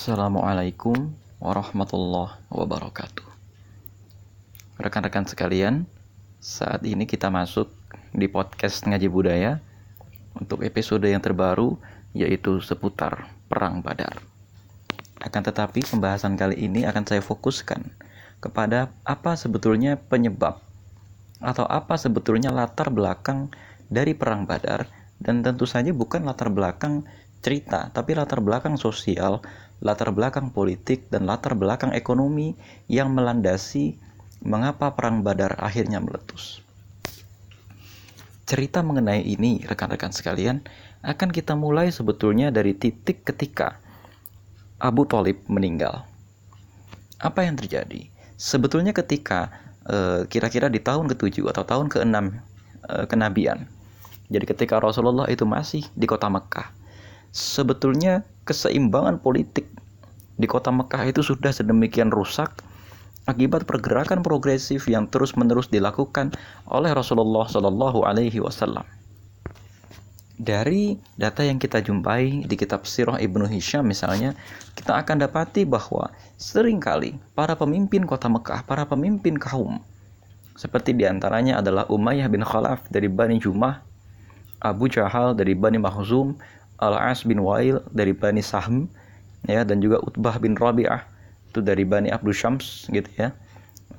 Assalamualaikum warahmatullahi wabarakatuh. Rekan-rekan sekalian, saat ini kita masuk di podcast Ngaji Budaya untuk episode yang terbaru yaitu seputar Perang Badar. Akan tetapi pembahasan kali ini akan saya fokuskan kepada apa sebetulnya penyebab atau apa sebetulnya latar belakang dari Perang Badar dan tentu saja bukan latar belakang cerita, tapi latar belakang sosial, latar belakang politik, dan latar belakang ekonomi yang melandasi mengapa Perang Badar akhirnya meletus. Cerita mengenai ini, rekan-rekan sekalian, akan kita mulai sebetulnya dari titik ketika Abu Talib meninggal. Apa yang terjadi? Sebetulnya ketika eh, kira-kira di tahun ke-7 atau tahun ke-6 eh, kenabian. Jadi ketika Rasulullah itu masih di kota Mekah sebetulnya keseimbangan politik di kota Mekah itu sudah sedemikian rusak akibat pergerakan progresif yang terus-menerus dilakukan oleh Rasulullah Shallallahu Alaihi Wasallam. Dari data yang kita jumpai di kitab Sirah Ibnu Hisham misalnya, kita akan dapati bahwa sering kali para pemimpin kota Mekah, para pemimpin kaum, seperti di antaranya adalah Umayyah bin Khalaf dari Bani Jumah, Abu Jahal dari Bani Mahzum, Al-As bin Wail dari Bani Sahm ya dan juga Utbah bin Rabi'ah. Itu dari Bani Abdul Syams gitu ya.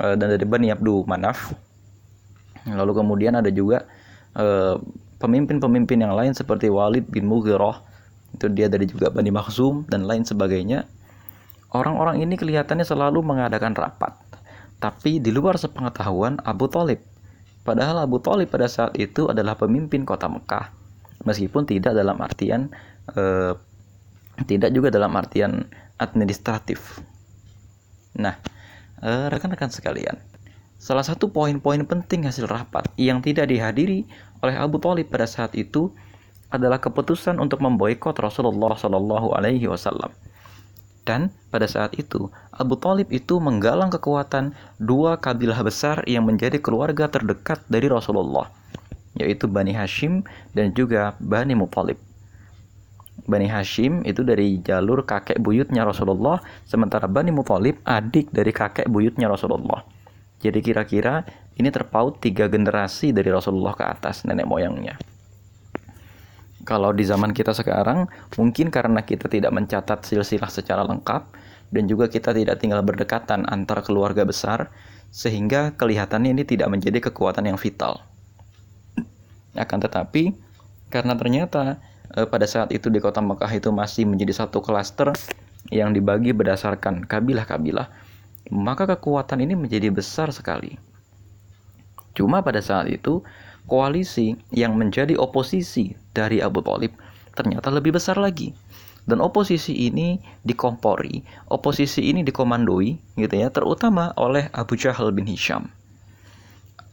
E, dan dari Bani Abdul Manaf. Lalu kemudian ada juga e, pemimpin-pemimpin yang lain seperti Walid bin Mughirah. Itu dia dari juga Bani Makhzum dan lain sebagainya. Orang-orang ini kelihatannya selalu mengadakan rapat. Tapi di luar sepengetahuan Abu Talib. Padahal Abu Talib pada saat itu adalah pemimpin kota Mekah meskipun tidak dalam artian eh, tidak juga dalam artian administratif. Nah, eh, rekan-rekan sekalian, salah satu poin-poin penting hasil rapat yang tidak dihadiri oleh Abu Talib pada saat itu adalah keputusan untuk memboikot Rasulullah Shallallahu Alaihi Wasallam. Dan pada saat itu, Abu Talib itu menggalang kekuatan dua kabilah besar yang menjadi keluarga terdekat dari Rasulullah, yaitu Bani Hashim dan juga Bani Muthalib. Bani Hashim itu dari jalur kakek buyutnya Rasulullah, sementara Bani Muthalib adik dari kakek buyutnya Rasulullah. Jadi kira-kira ini terpaut tiga generasi dari Rasulullah ke atas nenek moyangnya. Kalau di zaman kita sekarang, mungkin karena kita tidak mencatat silsilah secara lengkap dan juga kita tidak tinggal berdekatan antar keluarga besar, sehingga kelihatannya ini tidak menjadi kekuatan yang vital. Akan tetapi karena ternyata eh, pada saat itu di kota Mekah itu masih menjadi satu klaster yang dibagi berdasarkan kabilah-kabilah, maka kekuatan ini menjadi besar sekali. Cuma pada saat itu koalisi yang menjadi oposisi dari Abu Talib ternyata lebih besar lagi. Dan oposisi ini dikompori, oposisi ini dikomandoi gitu ya, terutama oleh Abu Jahal bin Hisham.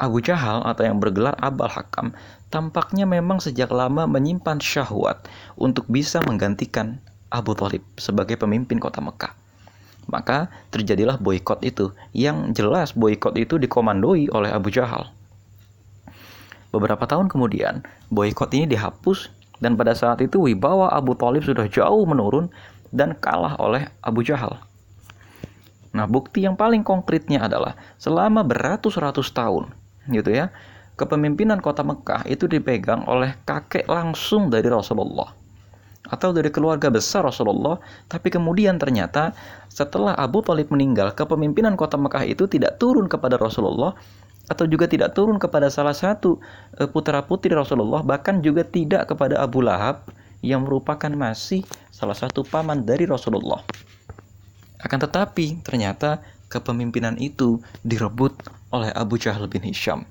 Abu Jahal atau yang bergelar Abal Hakam tampaknya memang sejak lama menyimpan syahwat untuk bisa menggantikan Abu Talib sebagai pemimpin kota Mekah. Maka terjadilah boykot itu, yang jelas boykot itu dikomandoi oleh Abu Jahal. Beberapa tahun kemudian, boykot ini dihapus dan pada saat itu wibawa Abu Talib sudah jauh menurun dan kalah oleh Abu Jahal. Nah, bukti yang paling konkretnya adalah selama beratus-ratus tahun gitu ya. Kepemimpinan kota Mekah itu dipegang oleh kakek langsung dari Rasulullah atau dari keluarga besar Rasulullah, tapi kemudian ternyata setelah Abu Talib meninggal, kepemimpinan kota Mekah itu tidak turun kepada Rasulullah atau juga tidak turun kepada salah satu e, putra-putri Rasulullah, bahkan juga tidak kepada Abu Lahab yang merupakan masih salah satu paman dari Rasulullah. Akan tetapi, ternyata kepemimpinan itu direbut oleh Abu Jahal bin Hisham.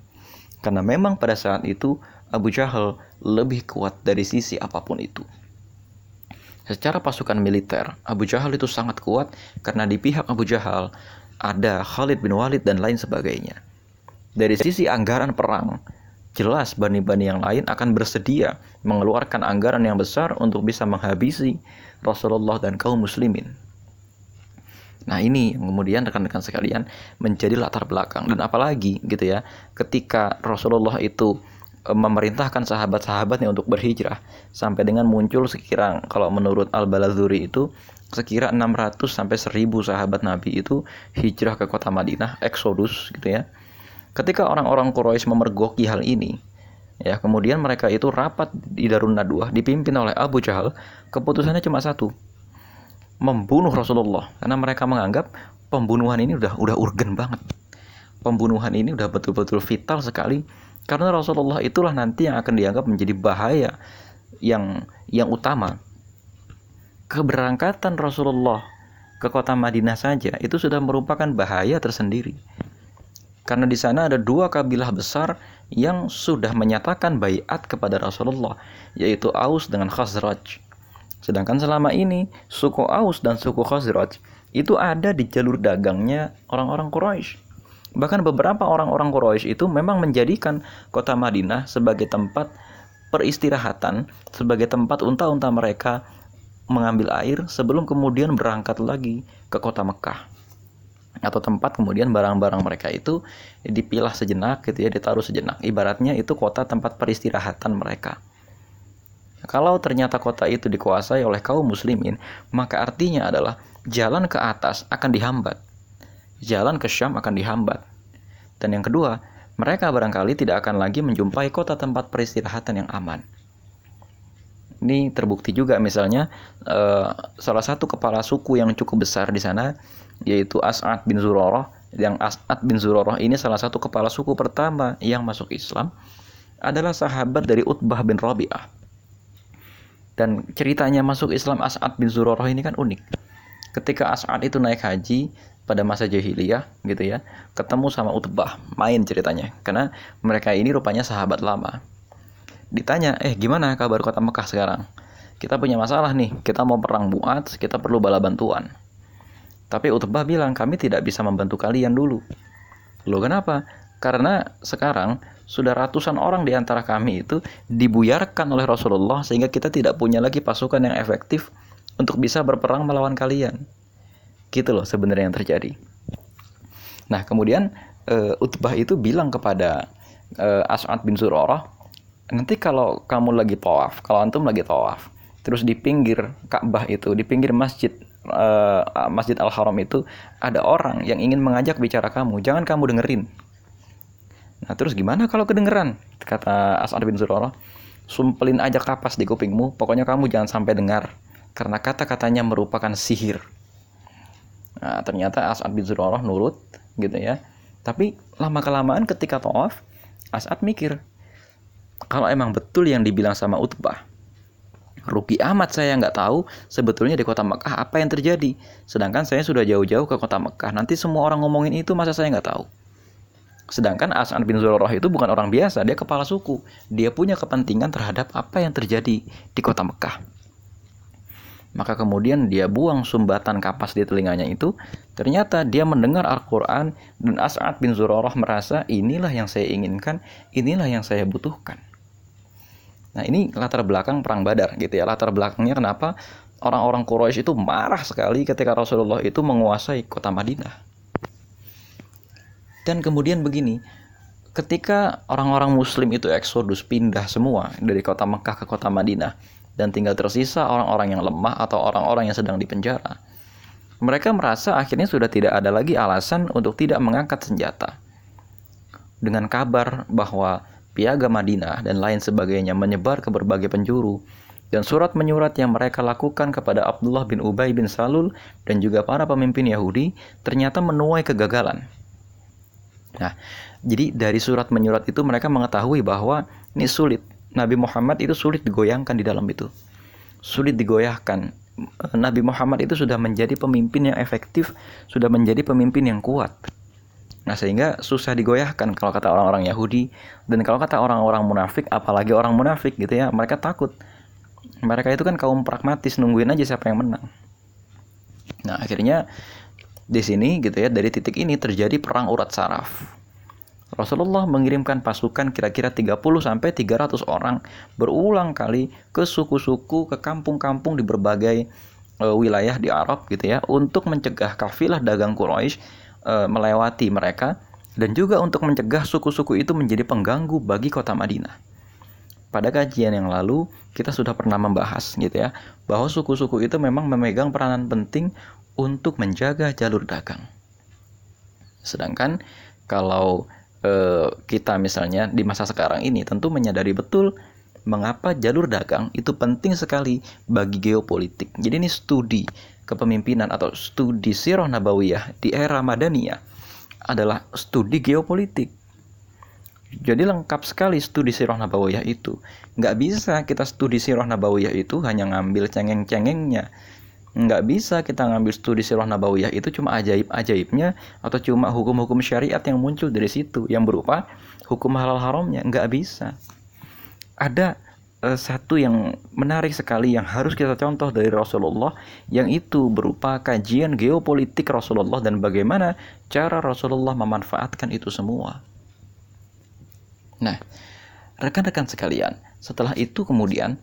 Karena memang pada saat itu Abu Jahal lebih kuat dari sisi apa pun itu. Secara pasukan militer, Abu Jahal itu sangat kuat karena di pihak Abu Jahal ada Khalid bin Walid dan lain sebagainya. Dari sisi anggaran perang, jelas bani-bani yang lain akan bersedia mengeluarkan anggaran yang besar untuk bisa menghabisi Rasulullah dan kaum muslimin. Nah ini kemudian rekan-rekan sekalian menjadi latar belakang dan apalagi gitu ya ketika Rasulullah itu e, memerintahkan sahabat-sahabatnya untuk berhijrah sampai dengan muncul sekiranya kalau menurut Al Balazuri itu sekira 600 sampai 1000 sahabat Nabi itu hijrah ke kota Madinah, eksodus gitu ya. Ketika orang-orang Quraisy memergoki hal ini, ya kemudian mereka itu rapat di Darun Nadwah dipimpin oleh Abu Jahal, keputusannya cuma satu, membunuh Rasulullah karena mereka menganggap pembunuhan ini udah udah urgen banget. Pembunuhan ini udah betul-betul vital sekali karena Rasulullah itulah nanti yang akan dianggap menjadi bahaya yang yang utama keberangkatan Rasulullah ke kota Madinah saja itu sudah merupakan bahaya tersendiri. Karena di sana ada dua kabilah besar yang sudah menyatakan bayat kepada Rasulullah, yaitu Aus dengan Khazraj. Sedangkan selama ini suku Aus dan suku Khazraj itu ada di jalur dagangnya orang-orang Quraisy. Bahkan beberapa orang-orang Quraisy itu memang menjadikan kota Madinah sebagai tempat peristirahatan, sebagai tempat unta-unta mereka mengambil air sebelum kemudian berangkat lagi ke kota Mekah. Atau tempat kemudian barang-barang mereka itu dipilah sejenak gitu ya ditaruh sejenak. Ibaratnya itu kota tempat peristirahatan mereka kalau ternyata kota itu dikuasai oleh kaum muslimin maka artinya adalah jalan ke atas akan dihambat. Jalan ke Syam akan dihambat. Dan yang kedua mereka barangkali tidak akan lagi menjumpai kota tempat peristirahatan yang aman. Ini terbukti juga misalnya uh, salah satu kepala suku yang cukup besar di sana yaitu As'ad bin Zurarah. Yang As'ad bin Zurarah ini salah satu kepala suku pertama yang masuk Islam adalah sahabat dari Utbah bin Rabi'ah. Dan ceritanya masuk Islam As'ad bin Zurarah ini kan unik. Ketika As'ad itu naik haji pada masa jahiliyah gitu ya, ketemu sama Utbah, main ceritanya. Karena mereka ini rupanya sahabat lama ditanya, eh gimana kabar kota Mekah sekarang? Kita punya masalah nih, kita mau perang buat, kita perlu bala bantuan. Tapi Utbah bilang, kami tidak bisa membantu kalian dulu. Loh kenapa? Karena sekarang sudah ratusan orang di antara kami itu dibuyarkan oleh Rasulullah sehingga kita tidak punya lagi pasukan yang efektif untuk bisa berperang melawan kalian. Gitu loh sebenarnya yang terjadi. Nah, kemudian uh, Utbah itu bilang kepada uh, As'ad bin Zurarah, nanti kalau kamu lagi tawaf, kalau antum lagi tawaf, terus di pinggir Ka'bah itu, di pinggir masjid uh, Masjid Al Haram itu ada orang yang ingin mengajak bicara kamu, jangan kamu dengerin. Nah terus gimana kalau kedengeran? Kata As'ad bin Zurarah, sumpelin aja kapas di kupingmu, pokoknya kamu jangan sampai dengar, karena kata-katanya merupakan sihir. Nah ternyata As'ad bin Zurarah nurut gitu ya. Tapi lama kelamaan ketika tawaf, As'ad mikir, kalau emang betul yang dibilang sama Utbah, rugi amat saya nggak tahu sebetulnya di kota Mekah apa yang terjadi. Sedangkan saya sudah jauh-jauh ke kota Mekah. Nanti semua orang ngomongin itu masa saya nggak tahu. Sedangkan As'ad bin Zurarah itu bukan orang biasa, dia kepala suku. Dia punya kepentingan terhadap apa yang terjadi di kota Mekah. Maka kemudian dia buang sumbatan kapas di telinganya itu. Ternyata dia mendengar Al-Quran dan As'ad bin Zurarah merasa inilah yang saya inginkan, inilah yang saya butuhkan. Nah ini latar belakang perang Badar gitu ya. Latar belakangnya kenapa orang-orang Quraisy itu marah sekali ketika Rasulullah itu menguasai kota Madinah. Dan kemudian begini, ketika orang-orang Muslim itu eksodus pindah semua dari kota Mekah ke kota Madinah dan tinggal tersisa orang-orang yang lemah atau orang-orang yang sedang dipenjara. Mereka merasa akhirnya sudah tidak ada lagi alasan untuk tidak mengangkat senjata. Dengan kabar bahwa piagam Madinah, dan lain sebagainya menyebar ke berbagai penjuru. Dan surat menyurat yang mereka lakukan kepada Abdullah bin Ubay bin Salul dan juga para pemimpin Yahudi ternyata menuai kegagalan. Nah, jadi dari surat menyurat itu mereka mengetahui bahwa ini sulit. Nabi Muhammad itu sulit digoyangkan di dalam itu. Sulit digoyahkan. Nabi Muhammad itu sudah menjadi pemimpin yang efektif, sudah menjadi pemimpin yang kuat. Nah, sehingga susah digoyahkan kalau kata orang-orang Yahudi dan kalau kata orang-orang munafik, apalagi orang munafik gitu ya, mereka takut. Mereka itu kan kaum pragmatis, nungguin aja siapa yang menang. Nah, akhirnya di sini gitu ya, dari titik ini terjadi perang urat saraf. Rasulullah mengirimkan pasukan kira-kira 30 sampai 300 orang berulang kali ke suku-suku, ke kampung-kampung di berbagai uh, wilayah di Arab gitu ya untuk mencegah kafilah dagang Quraisy e, melewati mereka dan juga untuk mencegah suku-suku itu menjadi pengganggu bagi kota Madinah. pada kajian yang lalu kita sudah pernah membahas gitu ya bahwa suku-suku itu memang memegang peranan penting untuk menjaga jalur dagang. Sedangkan kalau eh, kita misalnya di masa sekarang ini tentu menyadari betul mengapa jalur dagang itu penting sekali bagi geopolitik. Jadi ini studi kepemimpinan atau studi sirah nabawiyah di era Madaniyah adalah studi geopolitik. Jadi lengkap sekali studi sirah nabawiyah itu. Nggak bisa kita studi sirah nabawiyah itu hanya ngambil cengeng-cengengnya. Nggak bisa kita ngambil studi sirah nabawiyah itu cuma ajaib-ajaibnya atau cuma hukum-hukum syariat yang muncul dari situ yang berupa hukum halal haramnya. Nggak bisa. Ada uh, satu yang menarik sekali yang harus kita contoh dari Rasulullah yang itu berupa kajian geopolitik Rasulullah dan bagaimana cara Rasulullah memanfaatkan itu semua. Nah, rekan-rekan sekalian, setelah itu kemudian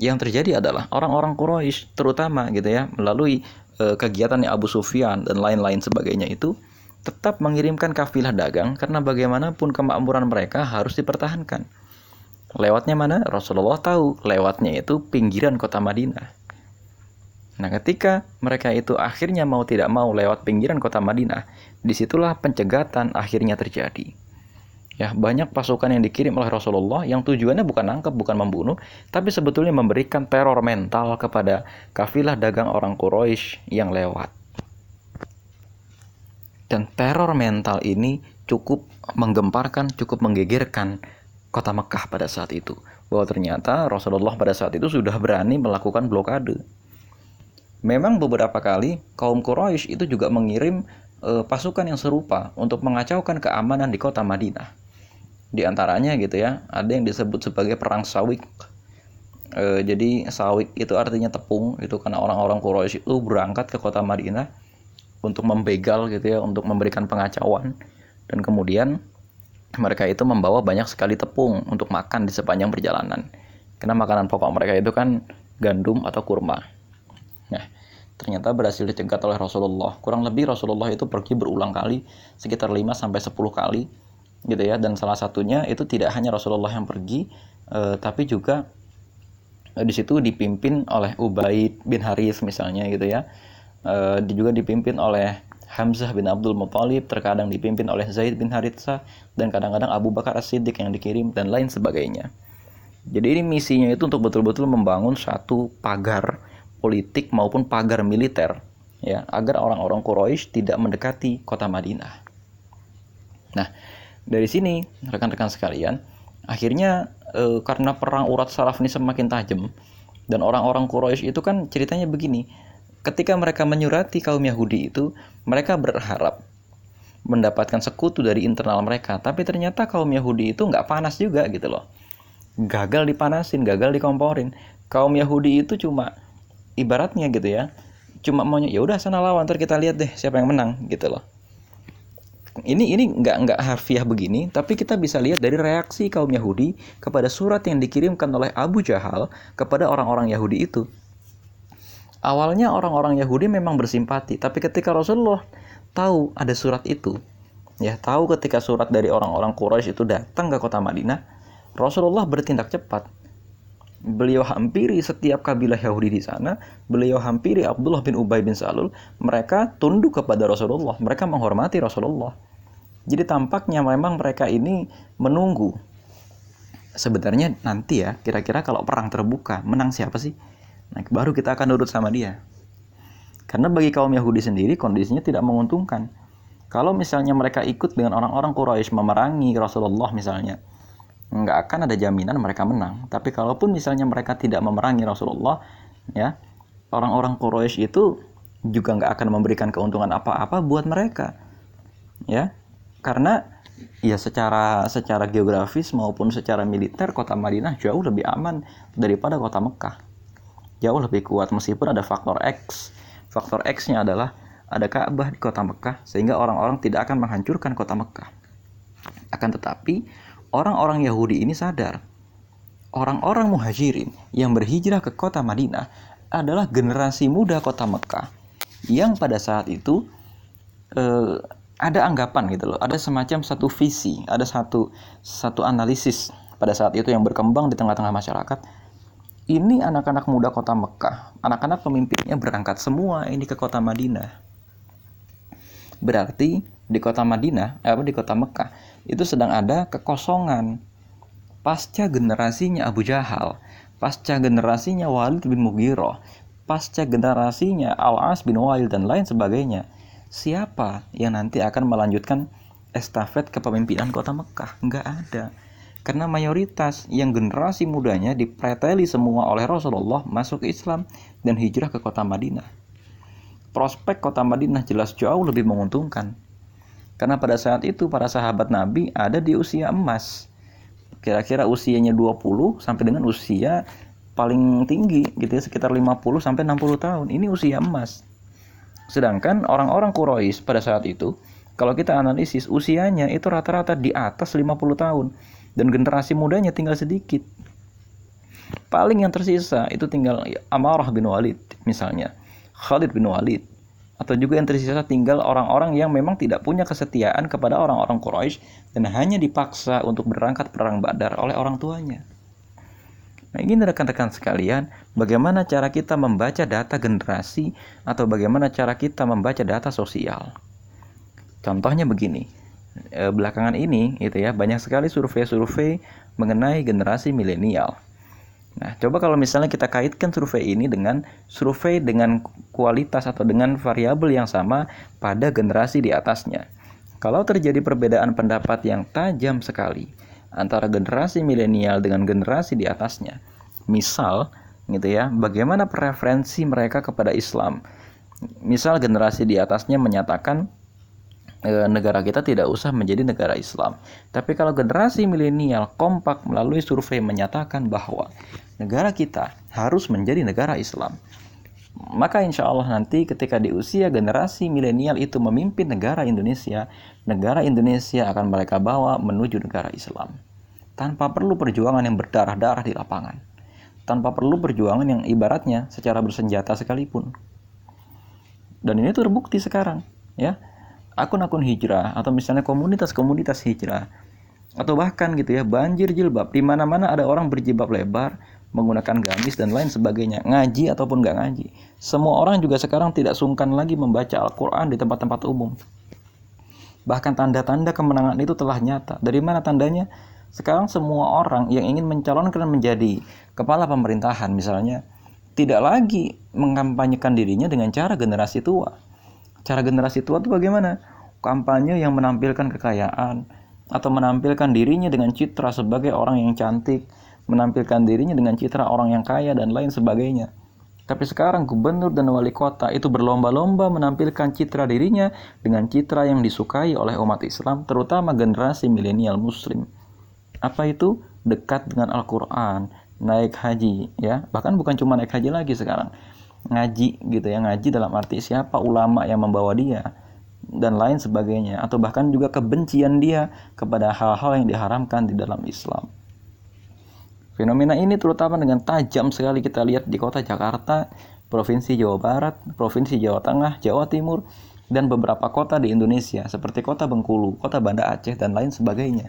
yang terjadi adalah orang-orang Quraisy terutama gitu ya melalui e, kegiatan Abu Sufyan dan lain-lain sebagainya itu tetap mengirimkan kafilah dagang karena bagaimanapun kemakmuran mereka harus dipertahankan. Lewatnya mana? Rasulullah tahu lewatnya itu pinggiran kota Madinah. Nah, ketika mereka itu akhirnya mau tidak mau lewat pinggiran kota Madinah, di situlah pencegatan akhirnya terjadi. Ya, banyak pasukan yang dikirim oleh Rasulullah yang tujuannya bukan nangkep, bukan membunuh, tapi sebetulnya memberikan teror mental kepada kafilah dagang orang Quraisy yang lewat. Dan teror mental ini cukup menggemparkan, cukup menggegerkan kota Mekah pada saat itu. Bahwa ternyata Rasulullah pada saat itu sudah berani melakukan blokade. Memang beberapa kali kaum Quraisy itu juga mengirim e, pasukan yang serupa untuk mengacaukan keamanan di kota Madinah. Di antaranya gitu ya, ada yang disebut sebagai perang Sawik. E, jadi Sawik itu artinya tepung, itu karena orang-orang Quraisy itu berangkat ke kota Madinah untuk membegal gitu ya, untuk memberikan pengacauan dan kemudian mereka itu membawa banyak sekali tepung untuk makan di sepanjang perjalanan. Karena makanan pokok mereka itu kan gandum atau kurma. Nah, ternyata berhasil dicegat oleh Rasulullah. Kurang lebih Rasulullah itu pergi berulang kali, sekitar 5 sampai 10 kali gitu ya. Dan salah satunya itu tidak hanya Rasulullah yang pergi uh, tapi juga uh, di situ dipimpin oleh Ubaid bin Haris misalnya gitu ya. Uh, juga dipimpin oleh Hamzah bin Abdul Muthalib terkadang dipimpin oleh Zaid bin Haritsa dan kadang-kadang Abu Bakar As-Siddiq yang dikirim dan lain sebagainya. Jadi ini misinya itu untuk betul-betul membangun satu pagar politik maupun pagar militer ya agar orang-orang Quraisy tidak mendekati kota Madinah. Nah dari sini rekan-rekan sekalian. Akhirnya e, karena perang urat saraf ini semakin tajam dan orang-orang Quraisy itu kan ceritanya begini. Ketika mereka menyurati kaum Yahudi itu mereka berharap mendapatkan sekutu dari internal mereka. Tapi ternyata kaum Yahudi itu nggak panas juga gitu loh. Gagal dipanasin gagal dikomporin. Kaum Yahudi itu cuma ibaratnya gitu ya. Cuma maunya ya udah sana lawan ntar kita lihat deh siapa yang menang gitu loh ini ini nggak nggak harfiah begini, tapi kita bisa lihat dari reaksi kaum Yahudi kepada surat yang dikirimkan oleh Abu Jahal kepada orang-orang Yahudi itu. Awalnya orang-orang Yahudi memang bersimpati, tapi ketika Rasulullah tahu ada surat itu, ya tahu ketika surat dari orang-orang Quraisy itu datang ke kota Madinah, Rasulullah bertindak cepat. Beliau hampiri setiap kabilah Yahudi di sana, beliau hampiri Abdullah bin Ubay bin Salul, mereka tunduk kepada Rasulullah, mereka menghormati Rasulullah jadi tampaknya memang mereka ini menunggu. Sebenarnya nanti ya, kira-kira kalau perang terbuka, menang siapa sih? Nah, baru kita akan nurut sama dia. Karena bagi kaum Yahudi sendiri kondisinya tidak menguntungkan. Kalau misalnya mereka ikut dengan orang-orang Quraisy memerangi Rasulullah misalnya, nggak akan ada jaminan mereka menang. Tapi kalaupun misalnya mereka tidak memerangi Rasulullah, ya orang-orang Quraisy itu juga nggak akan memberikan keuntungan apa-apa buat mereka. Ya, karena ya secara secara geografis maupun secara militer kota Madinah jauh lebih aman daripada kota Mekah jauh lebih kuat meskipun ada faktor X faktor X-nya adalah ada Ka'bah di kota Mekah sehingga orang-orang tidak akan menghancurkan kota Mekah akan tetapi orang-orang Yahudi ini sadar orang-orang muhajirin yang berhijrah ke kota Madinah adalah generasi muda kota Mekah yang pada saat itu eh, ada anggapan gitu loh, ada semacam satu visi, ada satu satu analisis pada saat itu yang berkembang di tengah-tengah masyarakat. Ini anak-anak muda kota Mekah, anak-anak pemimpinnya berangkat semua ini ke kota Madinah. Berarti di kota Madinah, eh, apa di kota Mekah itu sedang ada kekosongan pasca generasinya Abu Jahal, pasca generasinya Walid bin Mughirah, pasca generasinya Al-As bin Wa'il dan lain sebagainya. Siapa yang nanti akan melanjutkan estafet kepemimpinan kota Mekah? Enggak ada. Karena mayoritas yang generasi mudanya dipreteli semua oleh Rasulullah masuk Islam dan hijrah ke kota Madinah. Prospek kota Madinah jelas jauh lebih menguntungkan. Karena pada saat itu para sahabat Nabi ada di usia emas. Kira-kira usianya 20 sampai dengan usia paling tinggi gitu ya sekitar 50 sampai 60 tahun. Ini usia emas. Sedangkan orang-orang Quraisy pada saat itu kalau kita analisis usianya itu rata-rata di atas 50 tahun dan generasi mudanya tinggal sedikit. Paling yang tersisa itu tinggal Amarah bin Walid misalnya, Khalid bin Walid, atau juga yang tersisa tinggal orang-orang yang memang tidak punya kesetiaan kepada orang-orang Quraisy dan hanya dipaksa untuk berangkat perang Badar oleh orang tuanya. Nah, ini rekan-rekan sekalian, bagaimana cara kita membaca data generasi atau bagaimana cara kita membaca data sosial. Contohnya begini, Eh, belakangan ini itu ya banyak sekali survei-survei mengenai generasi milenial. Nah, coba kalau misalnya kita kaitkan survei ini dengan survei dengan kualitas atau dengan variabel yang sama pada generasi di atasnya. Kalau terjadi perbedaan pendapat yang tajam sekali antara generasi milenial dengan generasi di atasnya, misal gitu ya, bagaimana preferensi mereka kepada Islam? Misal generasi di atasnya menyatakan negara kita tidak usah menjadi negara Islam. Tapi kalau generasi milenial kompak melalui survei menyatakan bahwa negara kita harus menjadi negara Islam, maka insya Allah nanti ketika di usia generasi milenial itu memimpin negara Indonesia, negara Indonesia akan mereka bawa menuju negara Islam. Tanpa perlu perjuangan yang berdarah-darah di lapangan. Tanpa perlu perjuangan yang ibaratnya secara bersenjata sekalipun. Dan ini terbukti sekarang, ya akun-akun hijrah atau misalnya komunitas-komunitas hijrah. Atau bahkan gitu ya banjir jilbab. Di mana-mana ada orang berjilbab lebar menggunakan gamis dan lain sebagainya. Ngaji ataupun nggak ngaji. Semua orang juga sekarang tidak sungkan lagi membaca Al-Quran di tempat-tempat umum. Bahkan tanda-tanda kemenangan itu telah nyata. Dari mana tandanya? Sekarang semua orang yang ingin mencalonkan menjadi kepala pemerintahan misalnya tidak lagi mengkampanyekan dirinya dengan cara generasi tua cara generasi tua itu bagaimana? Kampanye yang menampilkan kekayaan atau menampilkan dirinya dengan citra sebagai orang yang cantik, menampilkan dirinya dengan citra orang yang kaya dan lain sebagainya. Tapi sekarang gubernur dan wali kota itu berlomba-lomba menampilkan citra dirinya dengan citra yang disukai oleh umat Islam, terutama generasi milenial muslim. Apa itu? Dekat dengan Al-Quran, naik haji, ya. Bahkan bukan cuma naik haji lagi sekarang ngaji gitu ya ngaji dalam arti siapa ulama yang membawa dia dan lain sebagainya atau bahkan juga kebencian dia kepada hal-hal yang diharamkan di dalam Islam. Fenomena ini terutama dengan tajam sekali kita lihat di kota Jakarta, Provinsi Jawa Barat, Provinsi Jawa Tengah, Jawa Timur, dan beberapa kota di Indonesia seperti kota Bengkulu, kota Banda Aceh, dan lain sebagainya.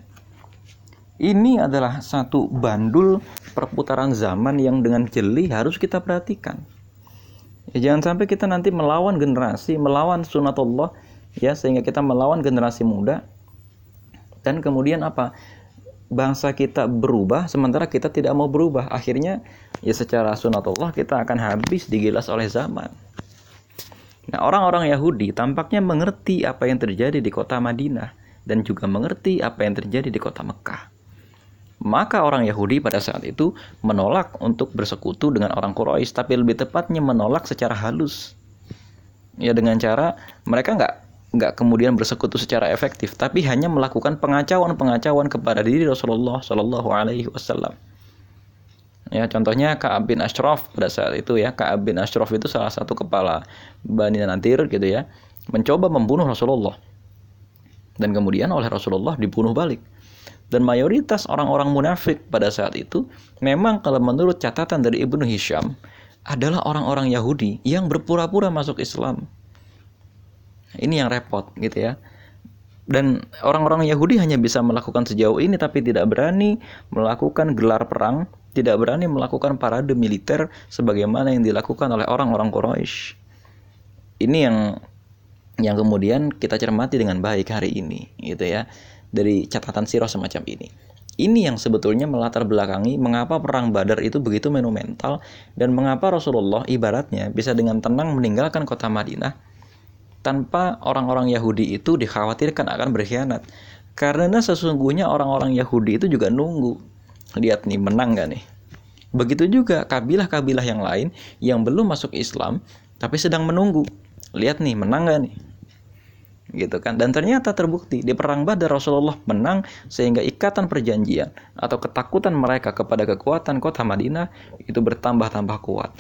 Ini adalah satu bandul perputaran zaman yang dengan jeli harus kita perhatikan. Ya, jangan sampai kita nanti melawan generasi, melawan sunatullah ya sehingga kita melawan generasi muda dan kemudian apa? Bangsa kita berubah sementara kita tidak mau berubah. Akhirnya ya secara sunatullah kita akan habis digilas oleh zaman. Nah, orang-orang Yahudi tampaknya mengerti apa yang terjadi di kota Madinah dan juga mengerti apa yang terjadi di kota Mekah. Maka orang Yahudi pada saat itu menolak untuk bersekutu dengan orang Quraisy, tapi lebih tepatnya menolak secara halus. Ya dengan cara mereka nggak nggak kemudian bersekutu secara efektif, tapi hanya melakukan pengacauan-pengacauan kepada diri Rasulullah Shallallahu Alaihi Wasallam. Ya contohnya Kaab bin Ashraf pada saat itu ya Kaab bin Ashraf itu salah satu kepala Bani Nadir gitu ya mencoba membunuh Rasulullah dan kemudian oleh Rasulullah dibunuh balik dan mayoritas orang-orang munafik pada saat itu memang kalau menurut catatan dari Ibnu Hisham adalah orang-orang Yahudi yang berpura-pura masuk Islam. Ini yang repot gitu ya. dan orang-orang Yahudi hanya bisa melakukan sejauh ini tapi tidak berani melakukan gelar perang, tidak berani melakukan parade militer sebagaimana yang dilakukan oleh orang-orang Quraisy. Ini yang yang kemudian kita cermati dengan baik hari ini, gitu ya, dari catatan sirah semacam ini. Ini yang sebetulnya melatar belakangi mengapa perang Badar itu begitu monumental dan mengapa Rasulullah ibaratnya bisa dengan tenang meninggalkan kota Madinah tanpa orang-orang Yahudi itu dikhawatirkan akan berkhianat. Karena sesungguhnya orang-orang Yahudi itu juga nunggu. Lihat nih, menang gak nih? Begitu juga kabilah-kabilah yang lain yang belum masuk Islam, tapi sedang menunggu. Lihat nih, menang gak nih? Gitu kan. Dan ternyata terbukti di perang Badar Rasulullah menang sehingga ikatan perjanjian atau ketakutan mereka kepada kekuatan kota Madinah itu bertambah-tambah kuat.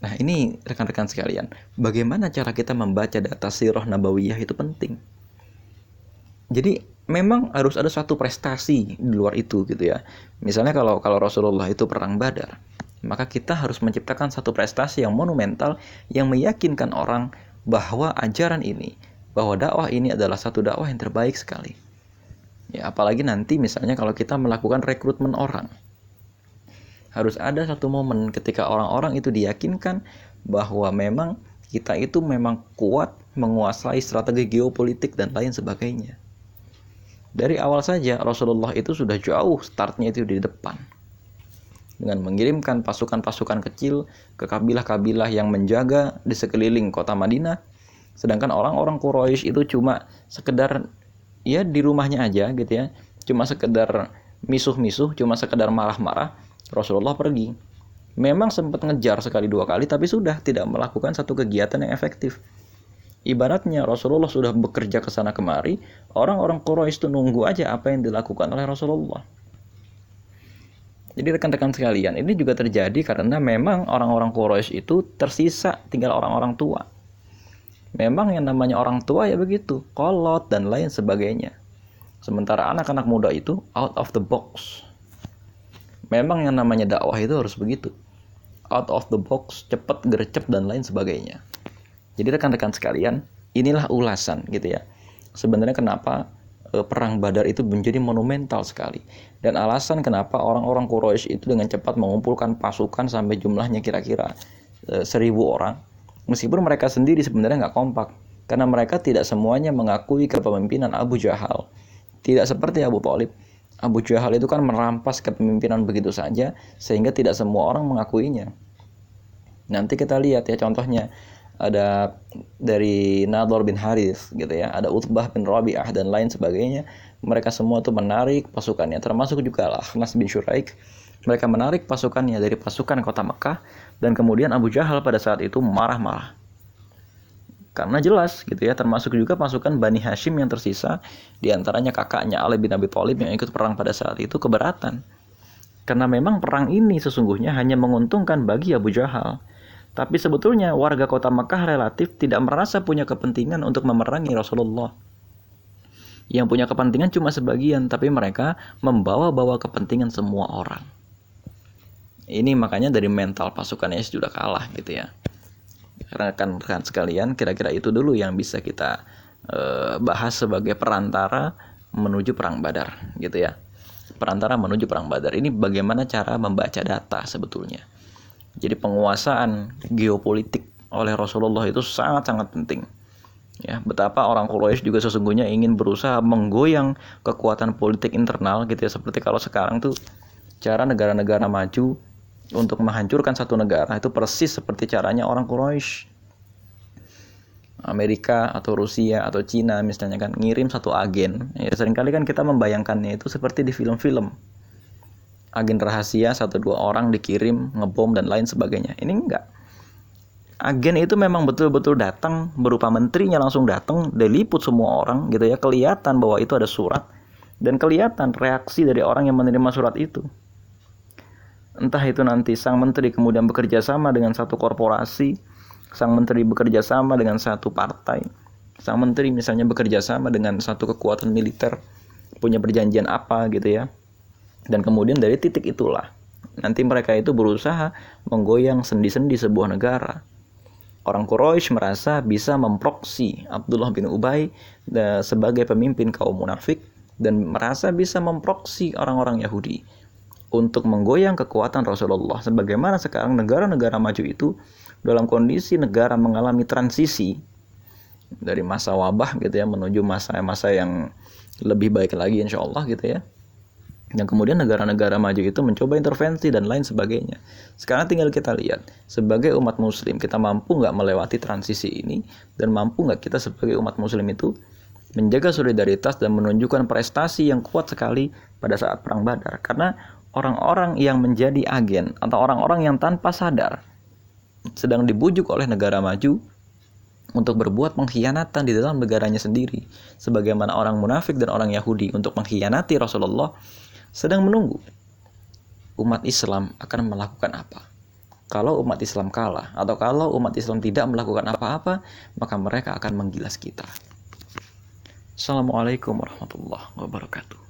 Nah ini rekan-rekan sekalian, bagaimana cara kita membaca data sirah nabawiyah itu penting. Jadi memang harus ada satu prestasi di luar itu gitu ya. Misalnya kalau kalau Rasulullah itu perang Badar, maka kita harus menciptakan satu prestasi yang monumental yang meyakinkan orang bahwa ajaran ini, bahwa dakwah ini adalah satu dakwah yang terbaik sekali. Ya, apalagi nanti misalnya kalau kita melakukan rekrutmen orang harus ada satu momen ketika orang-orang itu diyakinkan bahwa memang kita itu memang kuat menguasai strategi geopolitik dan lain sebagainya. Dari awal saja Rasulullah itu sudah jauh startnya itu di depan. Dengan mengirimkan pasukan-pasukan kecil ke kabilah-kabilah yang menjaga di sekeliling kota Madinah. Sedangkan orang-orang Quraisy itu cuma sekedar ya di rumahnya aja gitu ya. Cuma sekedar misuh-misuh, cuma sekedar marah-marah Rasulullah pergi. Memang sempat ngejar sekali dua kali, tapi sudah tidak melakukan satu kegiatan yang efektif. Ibaratnya Rasulullah sudah bekerja ke sana kemari, orang-orang Quraisy itu nunggu aja apa yang dilakukan oleh Rasulullah. Jadi rekan-rekan sekalian, ini juga terjadi karena memang orang-orang Quraisy itu tersisa tinggal orang-orang tua. Memang yang namanya orang tua ya begitu, kolot dan lain sebagainya. Sementara anak-anak muda itu out of the box. Memang yang namanya dakwah itu harus begitu. Out of the box, cepat, gercep, dan lain sebagainya. Jadi rekan-rekan sekalian, inilah ulasan gitu ya. Sebenarnya kenapa perang Badar itu menjadi monumental sekali. Dan alasan kenapa orang-orang Quraisy itu dengan cepat mengumpulkan pasukan sampai jumlahnya kira-kira e, seribu orang. Meskipun mereka sendiri sebenarnya nggak kompak. Karena mereka tidak semuanya mengakui kepemimpinan Abu Jahal. Tidak seperti Abu Talib Abu Jahal itu kan merampas kepemimpinan begitu saja sehingga tidak semua orang mengakuinya. Nanti kita lihat ya contohnya ada dari Nador bin Harith gitu ya, ada Utbah bin Rabi'ah dan lain sebagainya. Mereka semua tuh menarik pasukannya, termasuk juga Al-Ahnas bin Syuraik. Mereka menarik pasukannya dari pasukan kota Mekah. Dan kemudian Abu Jahal pada saat itu marah-marah. Karena jelas gitu ya termasuk juga pasukan Bani Hashim yang tersisa. Di antaranya kakaknya Ali bin Abi Thalib yang ikut perang pada saat itu keberatan. Karena memang perang ini sesungguhnya hanya menguntungkan bagi Abu Jahal tapi sebetulnya warga kota Mekah relatif tidak merasa punya kepentingan untuk memerangi Rasulullah yang punya kepentingan cuma sebagian tapi mereka membawa-bawa kepentingan semua orang ini makanya dari mental pasukannya sudah kalah gitu ya rekan-rekan sekalian, kira-kira itu dulu yang bisa kita uh, bahas sebagai perantara menuju perang Badar, gitu ya. Perantara menuju perang Badar ini bagaimana cara membaca data sebetulnya. Jadi penguasaan geopolitik oleh Rasulullah itu sangat-sangat penting. Ya, betapa orang Quraisy juga sesungguhnya ingin berusaha menggoyang kekuatan politik internal gitu ya seperti kalau sekarang tuh cara negara-negara maju untuk menghancurkan satu negara itu persis seperti caranya orang Quraisy. Amerika atau Rusia atau Cina misalnya kan ngirim satu agen. Ya sering kali kan kita membayangkannya itu seperti di film-film. Agen rahasia satu dua orang dikirim ngebom dan lain sebagainya. Ini enggak. Agen itu memang betul-betul datang berupa menterinya langsung datang, diliput semua orang gitu ya, kelihatan bahwa itu ada surat dan kelihatan reaksi dari orang yang menerima surat itu. Entah itu nanti sang menteri kemudian bekerja sama dengan satu korporasi, sang menteri bekerja sama dengan satu partai, sang menteri misalnya bekerja sama dengan satu kekuatan militer, punya perjanjian apa gitu ya. Dan kemudian dari titik itulah nanti mereka itu berusaha menggoyang sendi-sendi sebuah negara. Orang Quraisy merasa bisa memproksi Abdullah bin Ubay eh, sebagai pemimpin kaum munafik dan merasa bisa memproksi orang-orang Yahudi untuk menggoyang kekuatan Rasulullah. Sebagaimana sekarang negara-negara maju itu dalam kondisi negara mengalami transisi dari masa wabah gitu ya menuju masa-masa yang lebih baik lagi insya Allah gitu ya yang kemudian negara-negara maju itu mencoba intervensi dan lain sebagainya. Sekarang tinggal kita lihat, sebagai umat muslim, kita mampu nggak melewati transisi ini, dan mampu nggak kita sebagai umat muslim itu menjaga solidaritas dan menunjukkan prestasi yang kuat sekali pada saat Perang Badar. Karena orang-orang yang menjadi agen atau orang-orang yang tanpa sadar sedang dibujuk oleh negara maju untuk berbuat pengkhianatan di dalam negaranya sendiri sebagaimana orang munafik dan orang Yahudi untuk mengkhianati Rasulullah sedang menunggu umat Islam akan melakukan apa. Kalau umat Islam kalah atau kalau umat Islam tidak melakukan apa-apa maka mereka akan menggilas kita. Assalamualaikum warahmatullahi wabarakatuh